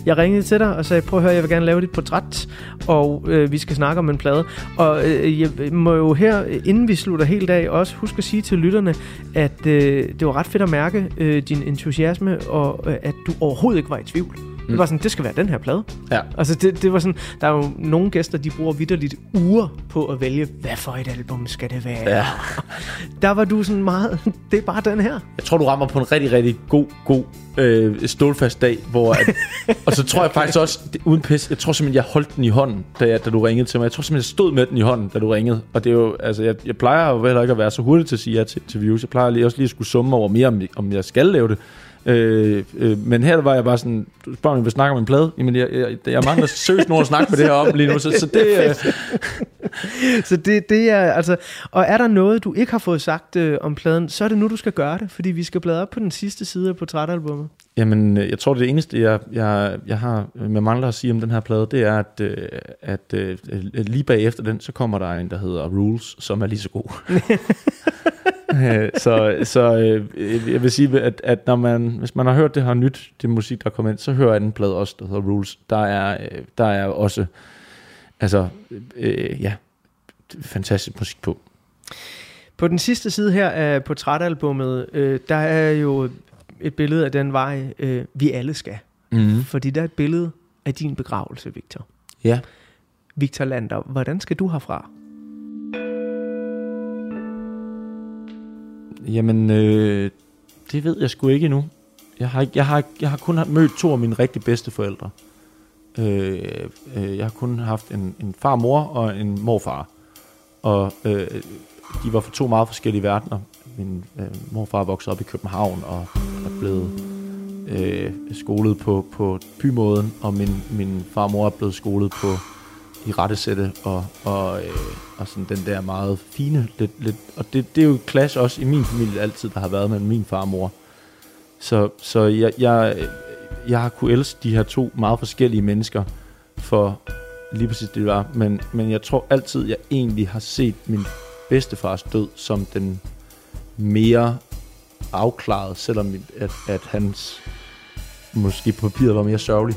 jeg ringede til dig og sagde, prøv at høre, jeg vil gerne lave dit portræt, og øh, vi skal snakke om en plade. Og øh, jeg må jo her, inden vi slutter helt af, også huske at sige til lytterne, at øh, det var ret fedt at mærke øh, din entusiasme, og øh, at du overhovedet ikke var i tvivl. Mm. Det var sådan, det skal være den her plade. Ja. Altså, det, det var sådan, der er jo nogle gæster, de bruger vidderligt uger på at vælge, hvad for et album skal det være. Ja. Der var du sådan meget, det er bare den her. Jeg tror, du rammer på en rigtig, rigtig god, god øh, stålfast dag, hvor... At, og så tror jeg faktisk også, det, uden pis, jeg tror simpelthen, jeg holdt den i hånden, da, jeg, da du ringede til mig. Jeg tror simpelthen, jeg stod med den i hånden, da du ringede. Og det er jo, altså, jeg, jeg plejer jo heller ikke at være så hurtig til at sige ja til interviews. Jeg plejer lige, også lige at skulle summe over mere, om, om jeg skal lave det. Øh, øh, men her var jeg bare sådan, du spørger mig, om vi snakker om en plade. Jamen, jeg, jeg, jeg mangler seriøst nogen at snakke med det her om lige nu, så, så det... Øh, Så det, det er altså, og er der noget, du ikke har fået sagt øh, om pladen, så er det nu, du skal gøre det, fordi vi skal bladre op på den sidste side af portrætalbummet. Jamen, øh, jeg tror, det eneste, jeg, jeg, jeg har med mangler at sige om den her plade, det er, at, øh, at øh, lige bagefter den, så kommer der en, der hedder Rules, som er lige så god. Så så øh, jeg vil sige, at, at når man, hvis man har hørt det her nyt, det musik, der kommer ind, så hører anden plade også, der hedder Rules. Der er, øh, der er også, altså, øh, ja, fantastisk musik på. På den sidste side her af portrætalbummet, øh, der er jo et billede af den vej, øh, vi alle skal. Mm. Fordi der er et billede af din begravelse, Victor. Ja. Victor Lander, hvordan skal du herfra? Jamen, øh, det ved jeg sgu ikke endnu. Jeg har, jeg har, jeg har kun mødt to af mine rigtig bedste forældre. Øh, øh, jeg har kun haft en, en farmor og en morfar. Og øh, de var fra to meget forskellige verdener. Min øh, morfar voksede op i København og er blevet øh, skolet på, på bymåden, og min, min farmor er blevet skolet på i rettesætte og, og, øh, og sådan den der meget fine lidt, lidt og det, det er jo et clash også i min familie altid der har været mellem min far og mor. Så, så jeg, jeg, jeg har kunne elske de her to meget forskellige mennesker for lige præcis det det var. Men, men jeg tror altid jeg egentlig har set min bedstefars død som den mere afklaret selvom at, at hans måske på papiret var mere sørgelig.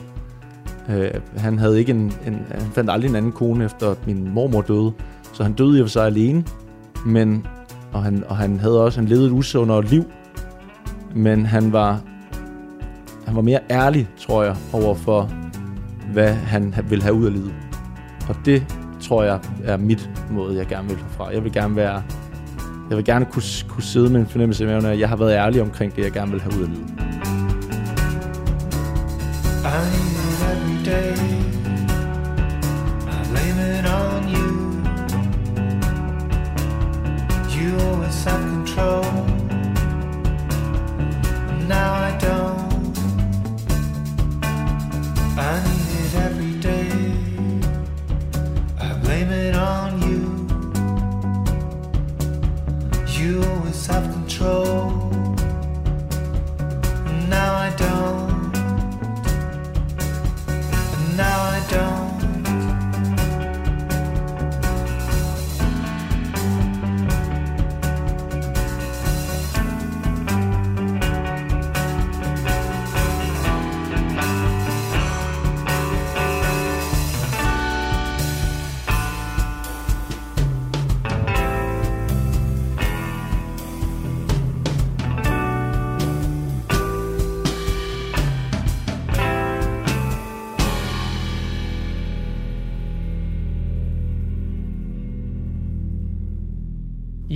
Øh, han havde ikke en, en, han fandt aldrig en anden kone efter at min mormor døde, så han døde i og for sig alene, men og han, og han havde også han levede et usundere liv, men han var han var mere ærlig, tror jeg, over for hvad han ville have ud af livet. Og det tror jeg er mit måde, jeg gerne vil herfra. Jeg vil gerne være jeg vil gerne kunne, kunne sidde med en fornemmelse i maven at jeg har været ærlig omkring det, jeg gerne vil have ud af livet. I every day. You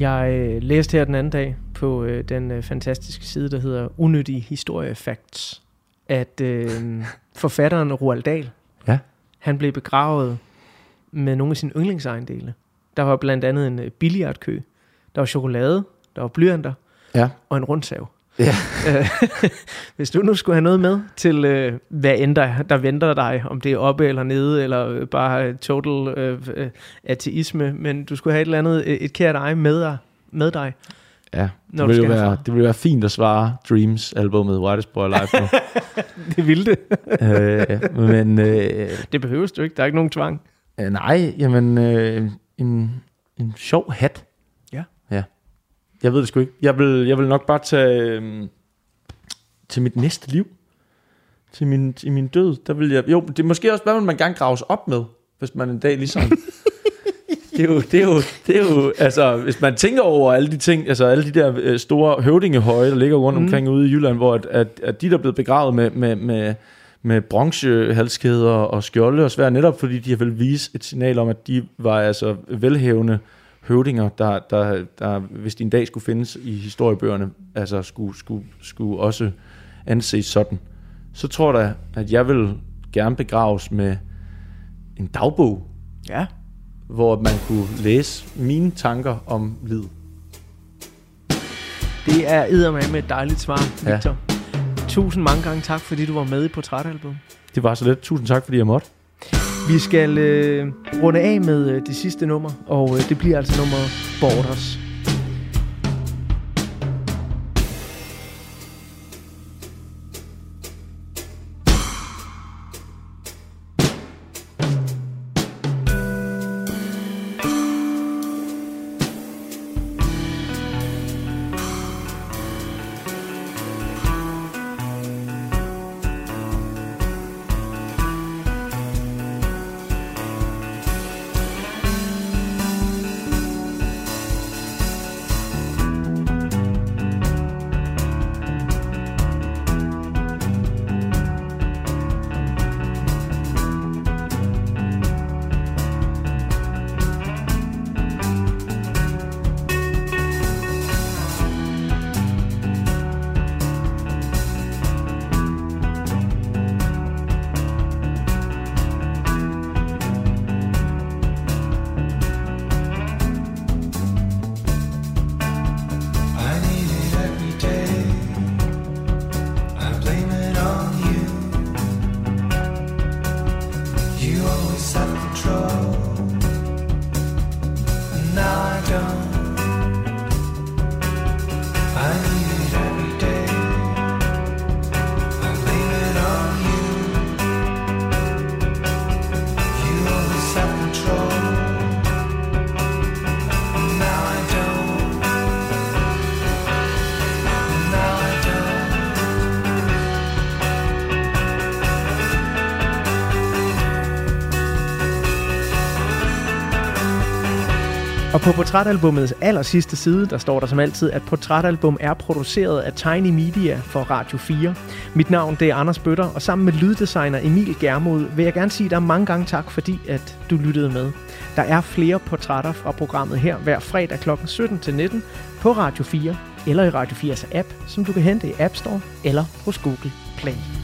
Jeg øh, læste her den anden dag på øh, den øh, fantastiske side, der hedder Unødige Historie Facts, at øh, forfatteren Roald Dahl, Ja. han blev begravet med nogle af sine yndlingsejendele. Der var blandt andet en øh, billiardkø, der var chokolade, der var blyanter Ja. og en rundsav. Ja. Øh, Hvis du nu skulle have noget med til, øh, hvad end der, der venter dig, om det er oppe eller nede, eller øh, bare øh, total øh, øh, ateisme, men du skulle have et eller andet, et kært eje med dig, med dig Ja, Når det ville, være, herfra. det ville være fint at svare Dreams albumet Whitest Boy Live på. det ville det. øh, men øh, Det behøves du ikke, der er ikke nogen tvang. øh, nej, jamen øh, en, en sjov hat. Jeg ved det sgu ikke. Jeg vil, jeg vil nok bare tage øh, til mit næste liv. Til min, til min død. Der vil jeg, jo, det er måske også, hvad man gerne graves op med, hvis man en dag ligesom... det, er jo, det, er jo, det er jo, altså, hvis man tænker over alle de ting, altså alle de der øh, store høvdingehøje, der ligger rundt Mm. omkring ude i Jylland, hvor at, at, at de der er blevet begravet med, med, med, med bronzehalskæder og skjolde og svær, netop fordi de vil vise et signal om, at de var altså velhævende høvdinger, der, der, der, hvis de en dag skulle findes i historiebøgerne, altså skulle, skulle, skulle også anses sådan. Så tror jeg at jeg vil gerne begraves med en dagbog, Ja. hvor man kunne læse mine tanker om livet. Det er eddermame med et dejligt svar, Ja. Victor. Tusind mange gange tak, fordi du var med i Portrætalbum. Det var så let. Tusind tak, fordi jeg måtte. Vi skal øh, runde af med øh, det sidste nummer, og øh, det bliver altså nummer Borders. På portrætalbummets aller sidste side, der står der som altid, at portrætalbum er produceret af Tiny Media for Radio 4. Mit navn det er Anders Bøtter, og sammen med lyddesigner Emil Germod vil jeg gerne sige dig mange gange tak, fordi at du lyttede med. Der er flere portrætter fra programmet her hver fredag kl. 17-19 på Radio 4 eller i Radio 4's app, som du kan hente i App Store eller hos Google Play.